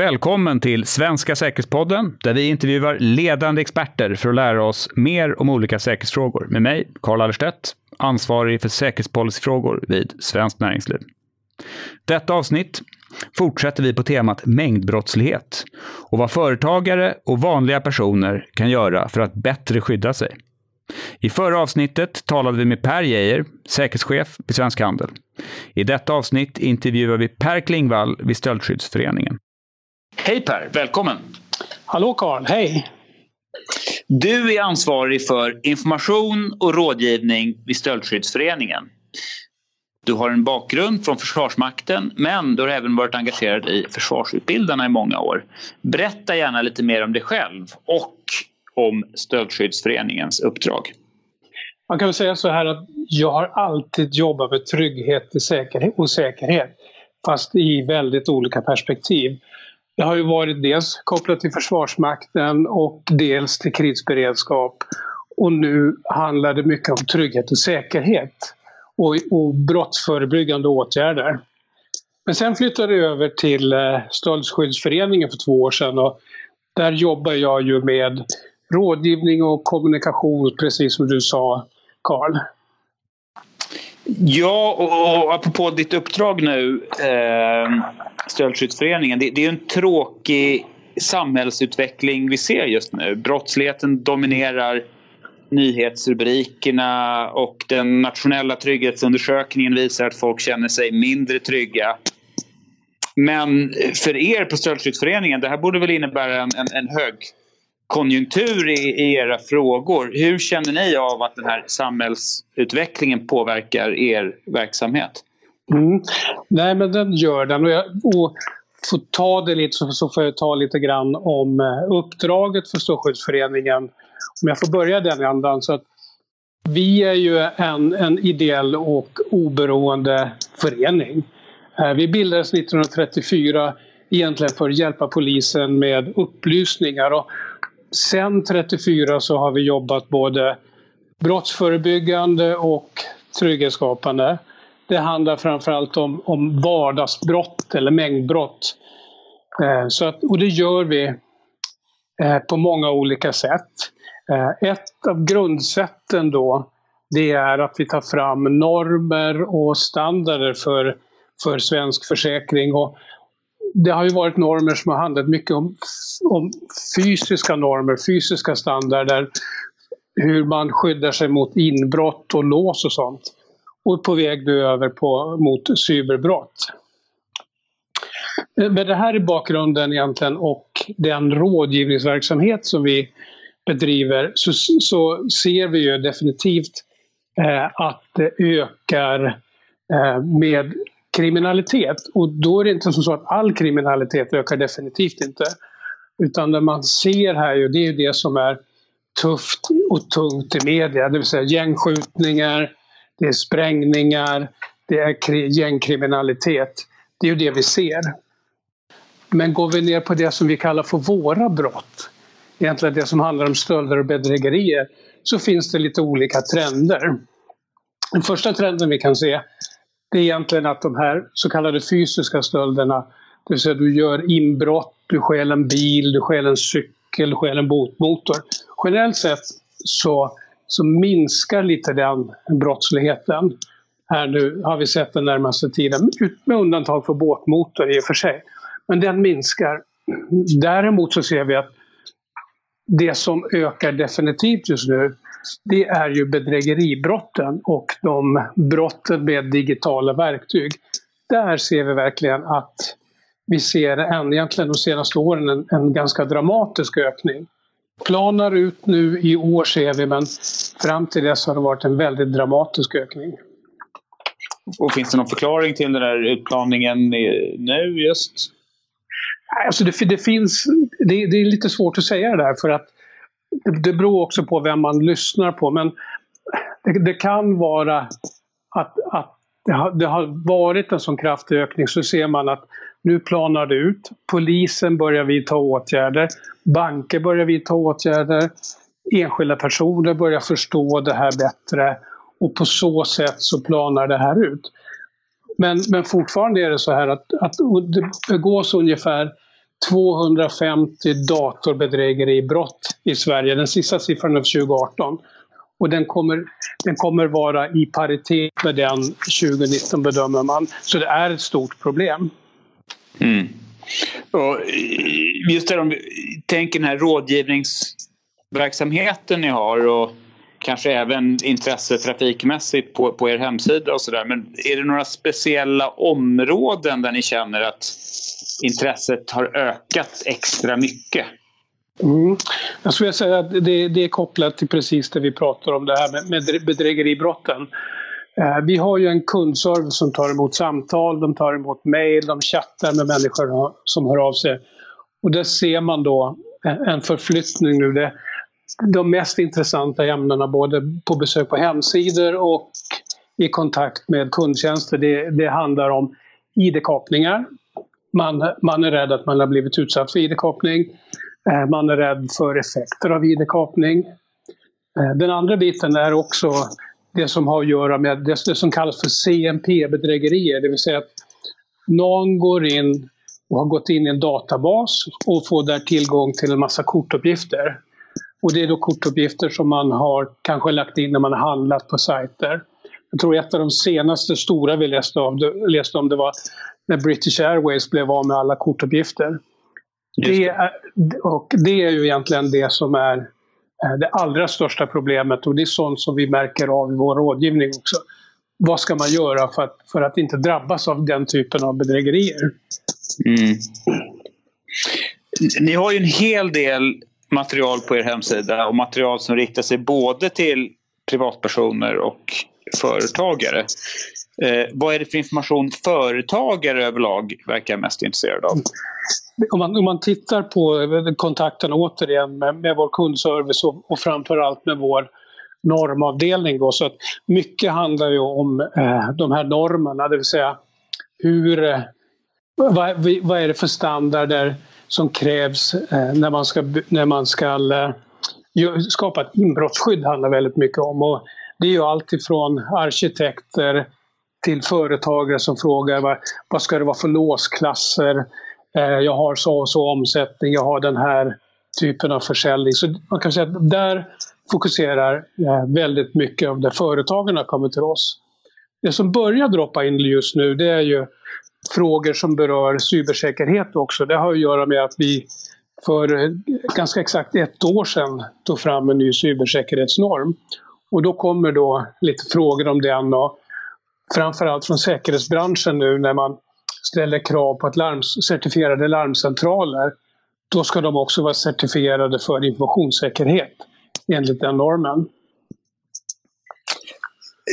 Välkommen till Svenska säkerhetspodden, där vi intervjuar ledande experter för att lära oss mer om olika säkerhetsfrågor. Med mig, Carl Allerstedt, ansvarig för säkerhetspolicyfrågor vid Svenskt Näringsliv. Detta avsnitt fortsätter vi på temat mängdbrottslighet och vad företagare och vanliga personer kan göra för att bättre skydda sig. I förra avsnittet talade vi med Per Geijer, säkerhetschef vid Svensk Handel. I detta avsnitt intervjuar vi Per Klingvall vid Stöldskyddsföreningen. Hej Per, välkommen! Hallå Karl, hej! Du är ansvarig för information och rådgivning vid Stöldskyddsföreningen. Du har en bakgrund från Försvarsmakten men du har även varit engagerad i Försvarsutbildarna i många år. Berätta gärna lite mer om dig själv och om Stöldskyddsföreningens uppdrag. Man kan väl säga så här att jag har alltid jobbat med trygghet och säkerhet fast i väldigt olika perspektiv. Det har ju varit dels kopplat till Försvarsmakten och dels till krisberedskap. Och nu handlar det mycket om trygghet och säkerhet och, och brottsförebyggande åtgärder. Men sen flyttade jag över till eh, Stöldskyddsföreningen för två år sedan och där jobbar jag ju med rådgivning och kommunikation, precis som du sa, Karl. Ja, och, apropå ditt uppdrag nu, eh, Stöldskyddsföreningen. Det, det är en tråkig samhällsutveckling vi ser just nu. Brottsligheten dominerar nyhetsrubrikerna och den nationella trygghetsundersökningen visar att folk känner sig mindre trygga. Men för er på Stöldskyddsföreningen, det här borde väl innebära en, en, en hög konjunktur i, i, era frågor. Hur känner ni av att den här samhällsutvecklingen påverkar er verksamhet? Mm. Nej men den gör den och, jag, och får ta det lite så, så får jag ta lite grann om eh, uppdraget för Strålskyddsföreningen. Om jag får börja den ändan så att vi är ju en, en ideell och oberoende förening. Eh, vi bildades 1934 egentligen för att hjälpa polisen med upplysningar. Och sen 34 så har vi jobbat både brottsförebyggande och trygghetsskapande. Det handlar framförallt om, om vardagsbrott eller mängdbrott. Eh, så att, och det gör vi eh, på många olika sätt. Eh, ett av grundsätten då det är att vi tar fram normer och standarder för, för svensk försäkring. Och det har ju varit normer som har handlat mycket om, om fysiska normer, fysiska standarder. Hur man skyddar sig mot inbrott och lås och sånt. Och på väg nu över på, mot cyberbrott. Eh, med det här i bakgrunden egentligen och den rådgivningsverksamhet som vi bedriver så, så ser vi ju definitivt eh, att det ökar eh, med kriminalitet. Och då är det inte så att all kriminalitet ökar definitivt inte. Utan det man ser här ju, det är ju det som är tufft och tungt i media, det vill säga gängskjutningar, det är sprängningar, det är gängkriminalitet. Det är ju det vi ser. Men går vi ner på det som vi kallar för våra brott, egentligen det som handlar om stölder och bedrägerier, så finns det lite olika trender. Den första trenden vi kan se det är egentligen att de här så kallade fysiska stölderna, det vill säga du gör inbrott, du stjäl en bil, du stjäl en cykel, du stjäl en båtmotor. Generellt sett så, så minskar lite den brottsligheten. Här nu har vi sett den närmaste tiden, med undantag för båtmotor i och för sig. Men den minskar. Däremot så ser vi att det som ökar definitivt just nu, det är ju bedrägeribrotten och de brotten med digitala verktyg. Där ser vi verkligen att vi ser en, egentligen de senaste åren en, en ganska dramatisk ökning. Planar ut nu i år ser vi, men fram till dess har det varit en väldigt dramatisk ökning. Och finns det någon förklaring till den där utplaningen nu just? Alltså det, det finns, det, det, är lite svårt att säga det där för att det, beror också på vem man lyssnar på. Men det, det kan vara att, att det har, det har, varit en sån kraftig ökning så ser man att nu planar det ut. Polisen börjar vidta åtgärder. Banker börjar vidta åtgärder. Enskilda personer börjar förstå det här bättre. Och på så sätt så planar det här ut. Men, men fortfarande är det så här att, att det begås ungefär 250 datorbedrägeribrott i Sverige. Den sista siffran är 2018. Och den kommer, den kommer vara i paritet med den 2019 bedömer man. Så det är ett stort problem. Mm. Och eh, just det, om vi tänker den här rådgivningsverksamheten ni har och kanske även intresse trafikmässigt på, på er hemsida och sådär. Men är det några speciella områden där ni känner att intresset har ökat extra mycket? Mm. Jag skulle säga att det, det, är kopplat till precis det vi pratar om, det här med, med bedrägeribrotten. Eh, vi har ju en kundservice som tar emot samtal, de tar emot mejl, de chattar med människor som hör av sig. Och där ser man då en förflyttning nu. Det, de mest intressanta ämnena både på besök på hemsidor och i kontakt med kundtjänster, det, det handlar om ID-kapningar. Man, man är rädd att man har blivit utsatt för ID-kapning. Eh, man är rädd för effekter av ID-kapning. Eh, den andra biten är också det som har att göra med det, som kallas för CMP-bedrägerier, det vill säga att någon går in och har gått in i en databas och får där tillgång till en massa kortuppgifter. Och det är då kortuppgifter som man har kanske lagt in när man har handlat på sajter. Jag tror ett av de senaste stora vi läste om, läste om det var när British Airways blev av med alla kortuppgifter. Det är, och det är ju egentligen det som är det allra största problemet och det är sånt som vi märker av i vår rådgivning också. Vad ska man göra för att, för att inte drabbas av den typen av bedrägerier? Mm. Ni har ju en hel del material på er hemsida och material som riktar sig både till privatpersoner och företagare. Eh, vad är det för information företagare överlag verkar mest intresserade av? Om man, om man tittar på eh, kontakten återigen med, med vår kundservice och, och framförallt med vår normavdelning. Då, så att mycket handlar ju om eh, de här normerna, det vill säga hur, eh, vad, vad är det för standarder som krävs eh, när man ska, när man ska eh, skapa ett inbrottsskydd handlar väldigt mycket om. Och det är ju allt ifrån arkitekter till företagare som frågar vad, vad ska det vara för låsklasser? Eh, jag har så och så omsättning, jag har den här typen av försäljning. Så man kan säga att där fokuserar väldigt mycket av det företagen kommer till oss. Det som börjar droppa in just nu det är ju frågor som berör cybersäkerhet också. Det har att göra med att vi för ganska exakt ett år sedan tog fram en ny cybersäkerhetsnorm. Och då kommer då lite frågor om den och framförallt från säkerhetsbranschen nu när man ställer krav på att larms, certifierade larmcentraler, då ska de också vara certifierade för informationssäkerhet enligt den normen.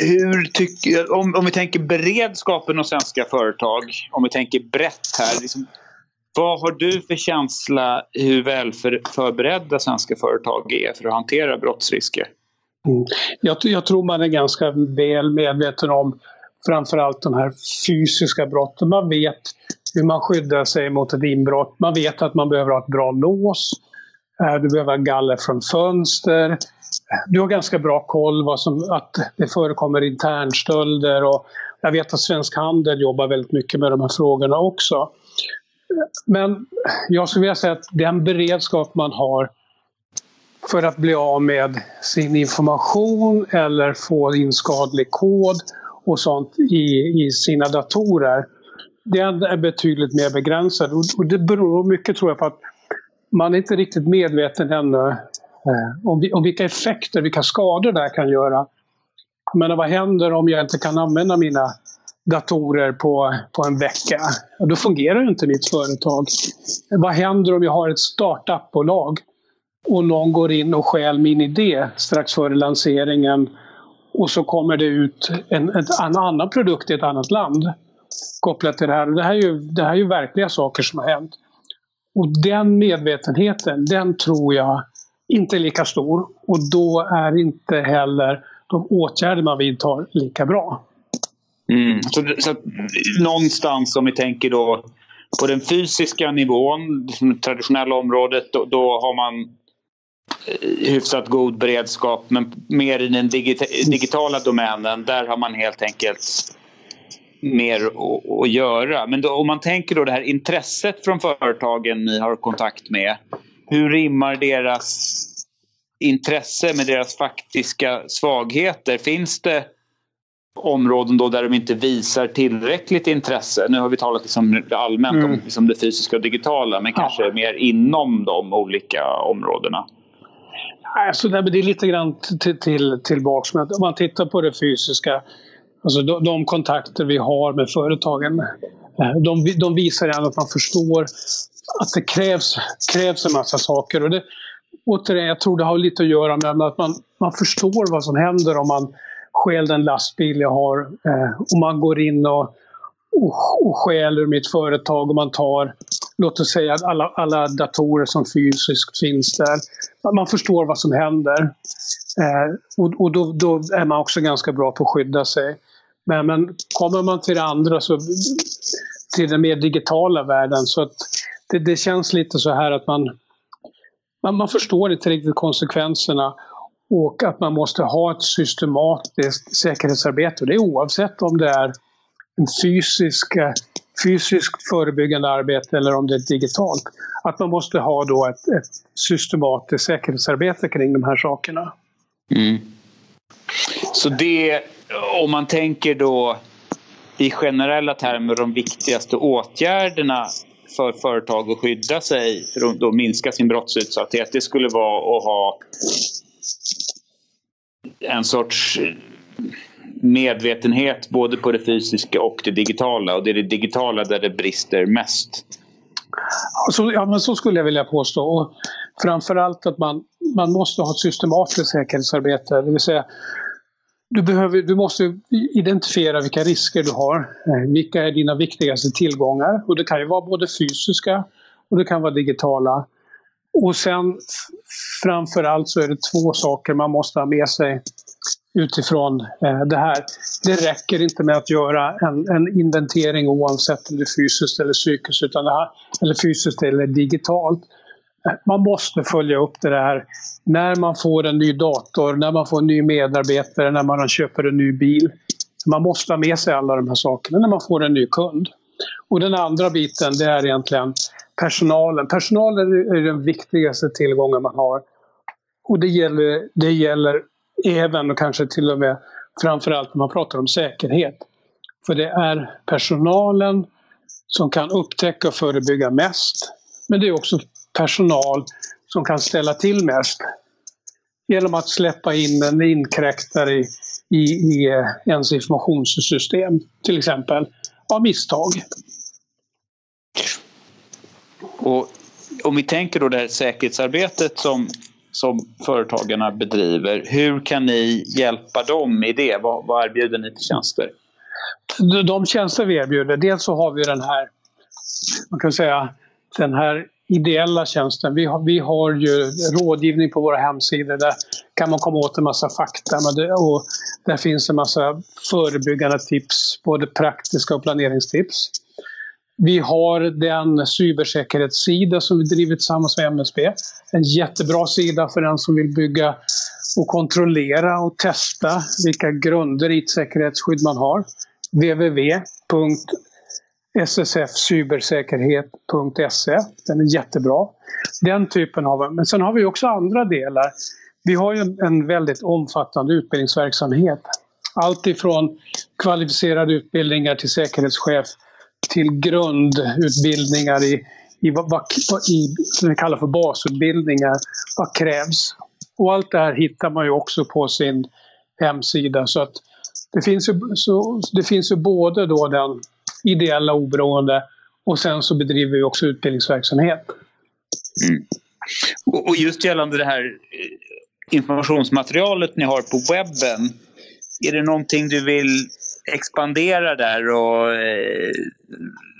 Hur tycker, om, om vi tänker beredskapen hos svenska företag, om vi tänker brett här. Liksom, vad har du för känsla hur väl för, förberedda svenska företag är för att hantera brottsrisker? Mm. Jag, jag, tror man är ganska väl medveten om framförallt de här fysiska brotten. Man vet hur man skyddar sig mot ett inbrott. Man vet att man behöver ha ett bra lås. Äh, du behöver ha galler från fönster. Du har ganska bra koll vad som, att det förekommer internstölder. Och jag vet att Svensk Handel jobbar väldigt mycket med de här frågorna också. Men jag skulle vilja säga att den beredskap man har för att bli av med sin information eller få in skadlig kod och sånt i, i sina datorer. Den är betydligt mer begränsad och det beror mycket tror jag på att man är inte riktigt medveten ännu eh, om, om vilka effekter, vilka skador det här kan göra. Men vad händer om jag inte kan använda mina datorer på, på en vecka? Då fungerar inte mitt företag. Vad händer om jag har ett startupbolag och någon går in och stjäl min idé strax före lanseringen och så kommer det ut en, en annan produkt i ett annat land kopplat till det här. Det här, är ju, det här är ju verkliga saker som har hänt. Och den medvetenheten, den tror jag inte är lika stor. Och då är inte heller de åtgärder man vidtar lika bra. Mm. Så, så någonstans om vi tänker då på den fysiska nivån, liksom det traditionella området, då, då har man eh, hyfsat god beredskap men mer i den digita digitala domänen där har man helt enkelt mer att, att göra. Men då, om man tänker då det här intresset från företagen ni har kontakt med. Hur rimmar deras intresse med deras faktiska svagheter? Finns det områden då där de inte visar tillräckligt intresse? Nu har vi talat liksom allmänt mm. om liksom det fysiska och digitala men kanske ja. mer inom de olika områdena. Alltså, det är lite grann till, till, tillbaks. Men om man tittar på det fysiska, alltså de, de kontakter vi har med företagen, eh, de, de visar ändå att man förstår att det krävs, krävs en massa saker. Och det, återigen, jag tror det har lite att göra med att man, man förstår vad som händer om man stjäl den lastbil jag har. Eh, och man går in och, och, och stjäl ur mitt företag och man tar, låt oss säga alla, alla datorer som fysiskt finns där. Man förstår vad som händer. Eh, och och då, då är man också ganska bra på att skydda sig. Men, men kommer man till det andra, så, till den mer digitala världen, så att det, det känns lite så här att man man, man förstår inte riktigt konsekvenserna och att man måste ha ett systematiskt säkerhetsarbete. Det är oavsett om det är en fysisk, fysiskt förebyggande arbete eller om det är digitalt. Att man måste ha då ett, ett systematiskt säkerhetsarbete kring de här sakerna. Mm. Så det, om man tänker då i generella termer de viktigaste åtgärderna för företag att skydda sig för att då minska sin brottsutsatthet, det skulle vara att ha en sorts medvetenhet både på det fysiska och det digitala. Och det är det digitala där det brister mest. Så, ja, men så skulle jag vilja påstå. Och framförallt att man, man måste ha ett systematiskt säkerhetsarbete. Det vill säga, du, behöver, du måste identifiera vilka risker du har. Eh, vilka är dina viktigaste tillgångar? Och det kan ju vara både fysiska och det kan vara digitala. Och sen framförallt så är det två saker man måste ha med sig utifrån eh, det här. Det räcker inte med att göra en, en inventering oavsett om det är fysiskt eller psykiskt, utan det här, eller fysiskt eller digitalt. Man måste följa upp det här när man får en ny dator, när man får en ny medarbetare, när man köper en ny bil. Man måste ha med sig alla de här sakerna när man får en ny kund. Och den andra biten det är egentligen personalen. Personalen är den viktigaste tillgången man har. Och det gäller, det gäller även och kanske till och med framförallt när man pratar om säkerhet. För det är personalen som kan upptäcka och förebygga mest. Men det är också personal som kan ställa till mest. Genom att släppa in en inkräktare i, i, i ens informationssystem, till exempel, av misstag. Och om vi tänker då det här säkerhetsarbetet som, som företagarna bedriver. Hur kan ni hjälpa dem i det? Vad, vad erbjuder ni till tjänster? De tjänster vi erbjuder, dels så har vi den här, man kan säga, den här ideella tjänsten. Vi har, vi har ju rådgivning på våra hemsidor. Där kan man komma åt en massa fakta. och där finns en massa förebyggande tips, både praktiska och planeringstips. Vi har den cybersäkerhetssida som vi drivit tillsammans med MSB. En jättebra sida för den som vill bygga och kontrollera och testa vilka grunder i ett säkerhetsskydd man har. www ssfcybersäkerhet.se. Den är jättebra. Den typen av... Men sen har vi också andra delar. Vi har ju en väldigt omfattande utbildningsverksamhet. Allt ifrån kvalificerade utbildningar till säkerhetschef till grundutbildningar i, i, vad, i som vi kallar för basutbildningar. Vad krävs? Och allt det här hittar man ju också på sin hemsida. Så att det finns ju, så, det finns ju både då den ideella oberoende och sen så bedriver vi också utbildningsverksamhet. Mm. Och just gällande det här eh, informationsmaterialet ni har på webben. Är det någonting du vill expandera där och eh,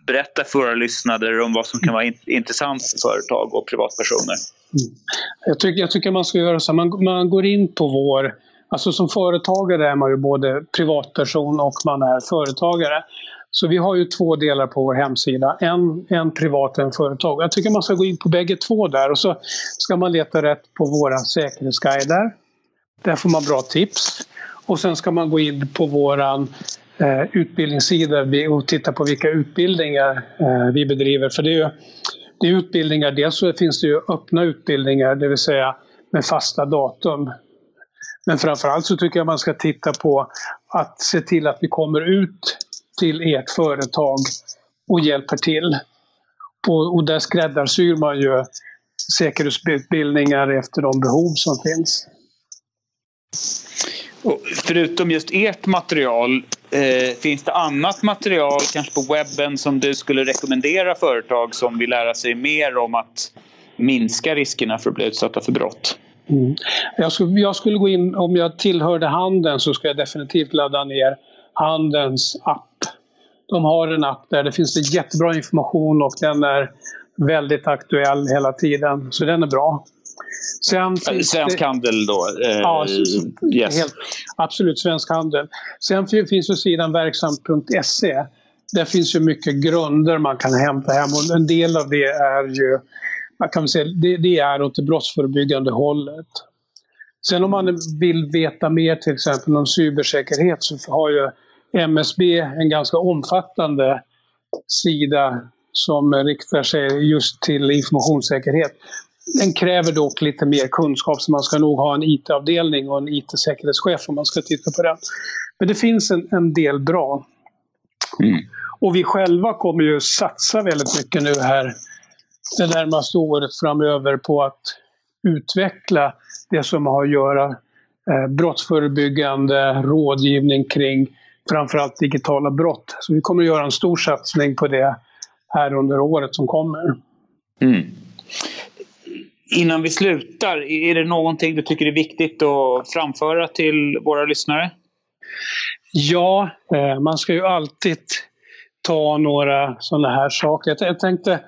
berätta för våra lyssnare om vad som kan vara in intressant för företag och privatpersoner. Mm. Jag, tycker, jag tycker man ska göra så man, man går in på vår Alltså som företagare är man ju både privatperson och man är företagare. Så vi har ju två delar på vår hemsida. En, en privat och en företag. Jag tycker man ska gå in på bägge två där och så ska man leta rätt på våra säkerhetsguider. Där får man bra tips. Och sen ska man gå in på våran eh, utbildningssida och titta på vilka utbildningar eh, vi bedriver. För det är, ju, det är utbildningar, dels så finns det ju öppna utbildningar, det vill säga med fasta datum. Men framförallt så tycker jag man ska titta på att se till att vi kommer ut till ert företag och hjälper till. Och, och där skräddarsyr man ju säkerhetsutbildningar efter de behov som finns. Och förutom just ert material, eh, finns det annat material, kanske på webben, som du skulle rekommendera företag som vill lära sig mer om att minska riskerna för att bli utsatta för brott? Mm. Jag, skulle, jag skulle gå in, om jag tillhörde handeln så skulle jag definitivt ladda ner handelns app. De har en app där det finns jättebra information och den är väldigt aktuell hela tiden. Så den är bra. Sen svensk det, handel då? Eh, ja, yes. helt, absolut svensk handel. Sen finns ju sidan verksamt.se. Där finns ju mycket grunder man kan hämta hem och en del av det är ju man kan säga, det, det är åt det brottsförebyggande hållet. Sen om man vill veta mer till exempel om cybersäkerhet så har ju MSB en ganska omfattande sida som riktar sig just till informationssäkerhet. Den kräver dock lite mer kunskap så man ska nog ha en IT-avdelning och en IT-säkerhetschef om man ska titta på den. Men det finns en, en del bra. Mm. Och vi själva kommer ju satsa väldigt mycket nu här det närmaste året framöver på att utveckla det som har att göra eh, brottsförebyggande rådgivning kring framförallt digitala brott. Så vi kommer att göra en stor satsning på det här under året som kommer. Mm. Innan vi slutar, är det någonting du tycker är viktigt att framföra till våra lyssnare? Ja, eh, man ska ju alltid ta några sådana här saker. Jag tänkte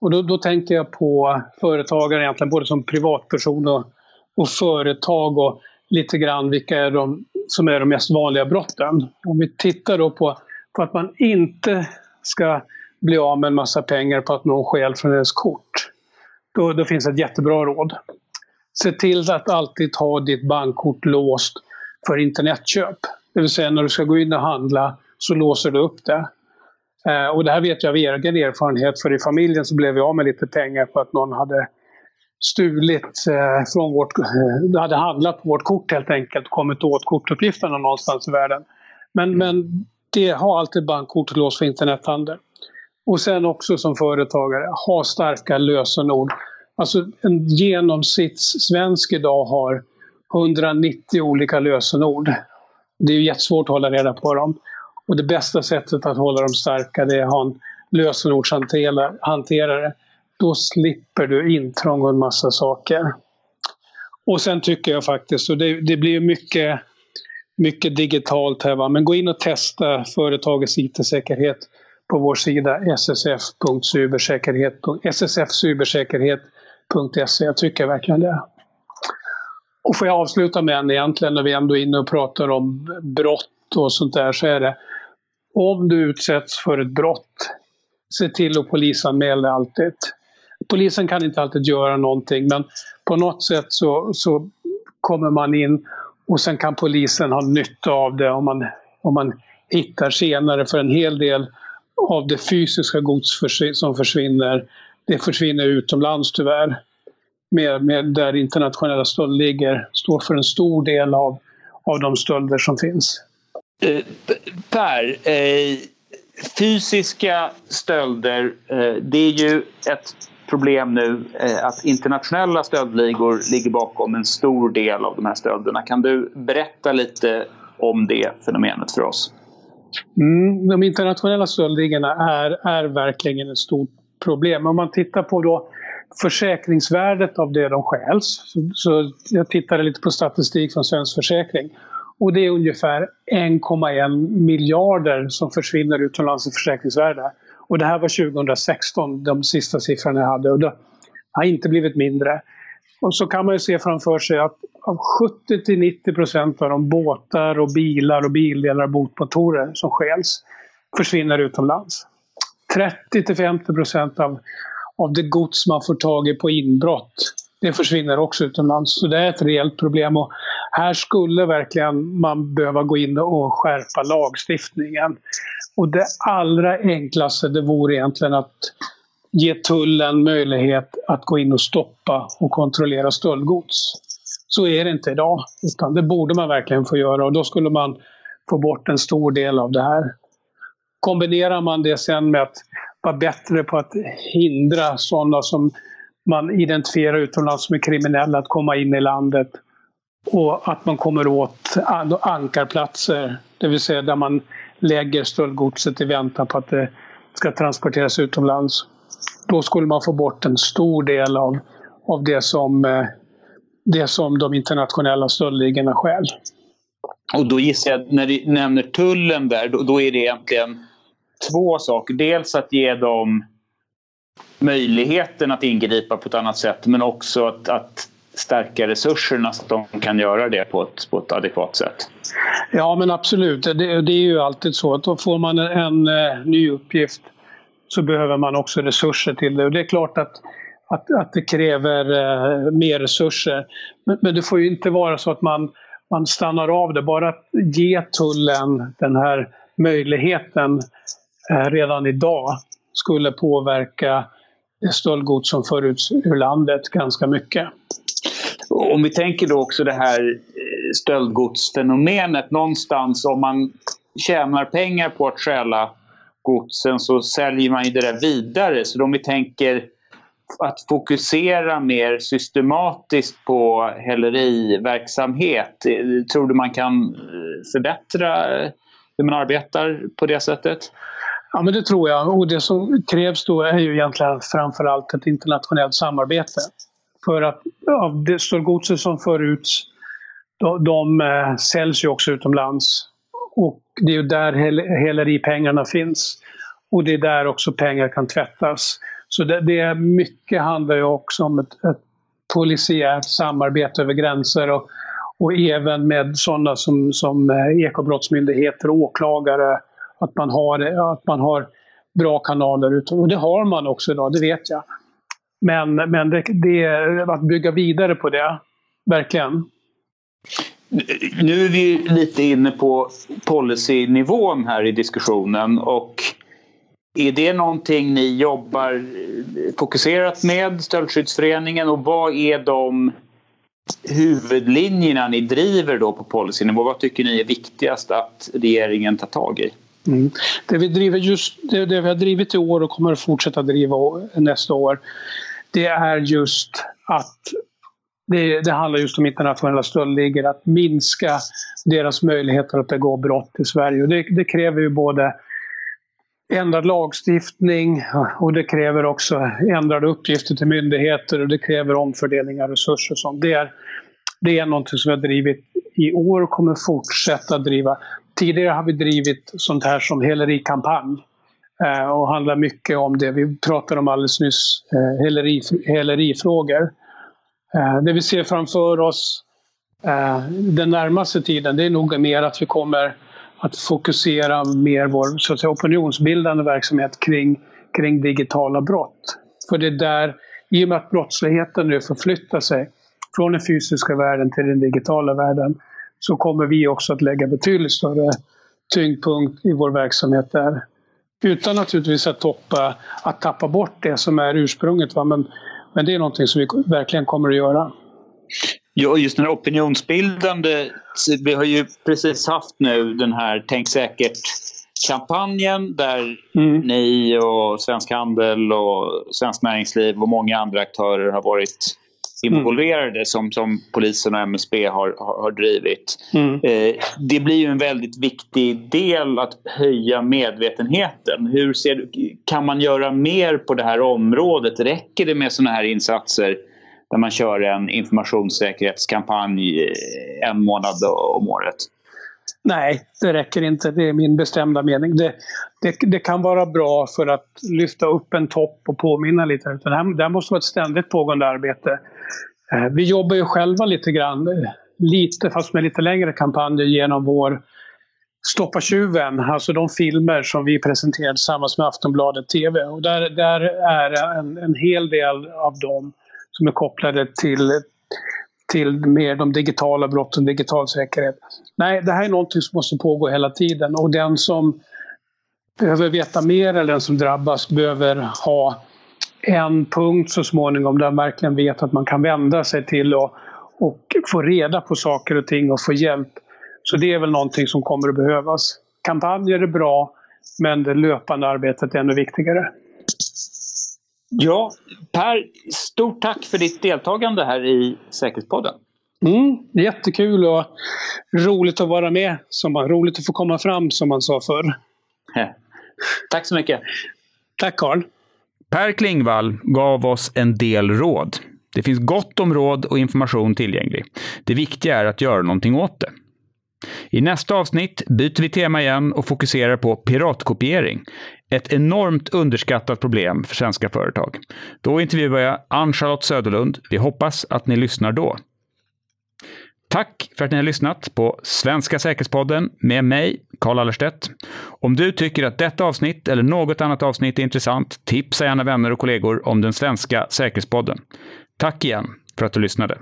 och då, då tänker jag på företagare egentligen, både som privatperson och, och företag och lite grann vilka är de som är de mest vanliga brotten. Om vi tittar då på, på att man inte ska bli av med en massa pengar på att någon stjäl från ens kort. Då, då finns ett jättebra råd. Se till att alltid ha ditt bankkort låst för internetköp. Det vill säga när du ska gå in och handla så låser du upp det. Eh, och det här vet jag av egen erfarenhet, för i familjen så blev vi av med lite pengar på att någon hade stulit eh, från vårt, eh, hade handlat på vårt kort helt enkelt, och kommit åt kortuppgifterna någonstans i världen. Men, men det har alltid bankkort låst för internethandel. Och sen också som företagare, ha starka lösenord. Alltså en genomsnittssvensk idag har 190 olika lösenord. Det är jättesvårt att hålla reda på dem. Och det bästa sättet att hålla dem starka det är att ha en lösenordshanterare. Då slipper du intrång och en massa saker. Och sen tycker jag faktiskt, och det, det blir mycket, mycket digitalt här, va? men gå in och testa företagets IT-säkerhet på vår sida ssf.cybersäkerhet.se. Jag tycker verkligen det. Och får jag avsluta med en egentligen när vi ändå är inne och pratar om brott och sånt där så är det om du utsätts för ett brott, se till att polisanmäla alltid. Polisen kan inte alltid göra någonting men på något sätt så, så kommer man in och sen kan polisen ha nytta av det om man, om man hittar senare för en hel del av det fysiska gods som försvinner, det försvinner utomlands tyvärr. Med, med där internationella stöldligor står för en stor del av, av de stölder som finns. Eh, per, eh, fysiska stölder, eh, det är ju ett problem nu eh, att internationella stöldligor ligger bakom en stor del av de här stölderna. Kan du berätta lite om det fenomenet för oss? Mm, de internationella stöldligorna är, är verkligen ett stort problem. Om man tittar på då försäkringsvärdet av det de stjäls. Så, så jag tittade lite på statistik från Svensk Försäkring. Och det är ungefär 1,1 miljarder som försvinner utomlands i försäkringsvärde. Och det här var 2016, de sista siffrorna jag hade. Och det har inte blivit mindre. Och så kan man ju se framför sig att av 70 till 90 procent av de båtar och bilar och bildelar och båtmotorer som stjäls försvinner utomlands. 30 till 50 procent av, av det gods man får tag i på inbrott det försvinner också utomlands. Så det är ett reellt problem. Och här skulle verkligen man behöva gå in och skärpa lagstiftningen. Och det allra enklaste det vore egentligen att ge tullen möjlighet att gå in och stoppa och kontrollera stöldgods. Så är det inte idag, utan det borde man verkligen få göra och då skulle man få bort en stor del av det här. Kombinerar man det sen med att vara bättre på att hindra sådana som man identifierar utomlands som är kriminella att komma in i landet och att man kommer åt ankarplatser, det vill säga där man lägger stöldgodset i väntan på att det ska transporteras utomlands. Då skulle man få bort en stor del av, av det, som, eh, det som de internationella stöldligorna stjäl. Och då gissar jag, när du nämner tullen där, då, då är det egentligen två saker. Dels att ge dem möjligheten att ingripa på ett annat sätt men också att, att stärka resurserna så att de kan göra det på ett, på ett adekvat sätt. Ja men absolut, det, det är ju alltid så att då får man en, en, eh, ny uppgift så behöver man också resurser till det. Och det är klart att, att, att det kräver eh, mer resurser. Men, men, det får ju inte vara så att man, man stannar av det. Bara att ge tullen den här möjligheten eh, redan idag skulle påverka stöldgods som för ut ur landet ganska mycket. Om vi tänker då också det här eh, stöldgodsfenomenet. Någonstans om man tjänar pengar på att stjäla godsen så säljer man ju det där vidare. Så om vi tänker att fokusera mer systematiskt på häleriverksamhet. Eh, tror du man kan eh, förbättra hur man arbetar på det sättet? Ja, men det tror jag. Och det som krävs då är ju egentligen framförallt ett internationellt samarbete. För att av det stöldgodset som föruts, de, de eh, säljs ju också utomlands. Och det är ju där häleripengarna finns. Och det är där också pengar kan tvättas. Så det, det är mycket handlar ju också om ett, ett polisiärt samarbete över gränser och, och även med sådana som, som eh, ekobrottsmyndigheter och åklagare att man har, att man har bra kanaler ut. Och det har man också idag, det vet jag. Men, men det, det att bygga vidare på det, verkligen. Nu är vi lite inne på policynivån här i diskussionen och är det någonting ni jobbar fokuserat med, Stöldskyddsföreningen, och vad är de huvudlinjerna ni driver då på policynivå? Vad tycker ni är viktigast att regeringen tar tag i? Mm. Det, vi driver just, det, det, vi har drivit i år och kommer att fortsätta driva nästa år, det är just att det, det handlar just om internationella stöldligor, att minska deras möjligheter att begå brott i Sverige. Och det, det kräver ju både ändrad lagstiftning och det kräver också ändrade uppgifter till myndigheter och det kräver omfördelning av resurser. Och sånt. Det, är, det är någonting som vi har drivit i år och kommer fortsätta driva. Tidigare har vi drivit sånt här som hälerikampanj Eh, och handlar mycket om det vi pratade om alldeles nyss, eh, häleri, hälerifrågor. Eh, det vi ser framför oss eh, den närmaste tiden, det är nog mer att vi kommer att fokusera mer vår så att säga, opinionsbildande verksamhet kring, kring digitala brott. För det är där, i och med att brottsligheten nu förflyttar sig från den fysiska världen till den digitala världen, så kommer vi också att lägga betydligt större tyngdpunkt i vår verksamhet där. Utan naturligtvis att, toppa, att tappa bort det som är ursprunget. Va? Men, men det är någonting som vi verkligen kommer att göra. Ja, just den här opinionsbildande. Vi har ju precis haft nu den här Tänk säkert-kampanjen där mm. ni och Svensk Handel och Svenskt Näringsliv och många andra aktörer har varit involverade mm. som, som polisen och MSB har, har, har drivit. Mm. Eh, det blir ju en väldigt viktig del att höja medvetenheten. Hur ser kan man göra mer på det här området? Räcker det med sådana här insatser där man kör en informationssäkerhetskampanj eh, en månad om året? Nej, det räcker inte. Det är min bestämda mening. Det, det, det, kan vara bra för att lyfta upp en topp och påminna lite. Det här, det här måste vara ett ständigt pågående arbete. Eh, vi jobbar ju själva lite grann, lite fast med lite längre kampanjer genom vår Stoppa tjuven, alltså de filmer som vi presenterade tillsammans med Aftonbladet TV. Och där, där är en, en hel del av dem som är kopplade till till mer de digitala brotten, digital säkerhet. Nej, det här är någonting som måste pågå hela tiden och den som behöver veta mer eller den som drabbas behöver ha en punkt så småningom där man verkligen vet att man kan vända sig till och, och få reda på saker och ting och få hjälp. Så det är väl någonting som kommer att behövas. Kampanjer är bra, men det löpande arbetet är ännu viktigare. Ja, Per, stort tack för ditt deltagande här i Säkerhetspodden. Mm, jättekul och roligt att vara med. Som man, roligt att få komma fram, som man sa förr. Tack så mycket. Tack, Carl. Per Klingvall gav oss en del råd. Det finns gott om råd och information tillgänglig. Det viktiga är att göra någonting åt det. I nästa avsnitt byter vi tema igen och fokuserar på piratkopiering. Ett enormt underskattat problem för svenska företag. Då intervjuar jag Ann-Charlotte Söderlund. Vi hoppas att ni lyssnar då. Tack för att ni har lyssnat på Svenska säkerhetspodden med mig, Karl Allerstedt. Om du tycker att detta avsnitt eller något annat avsnitt är intressant, tipsa gärna vänner och kollegor om den svenska säkerhetspodden. Tack igen för att du lyssnade.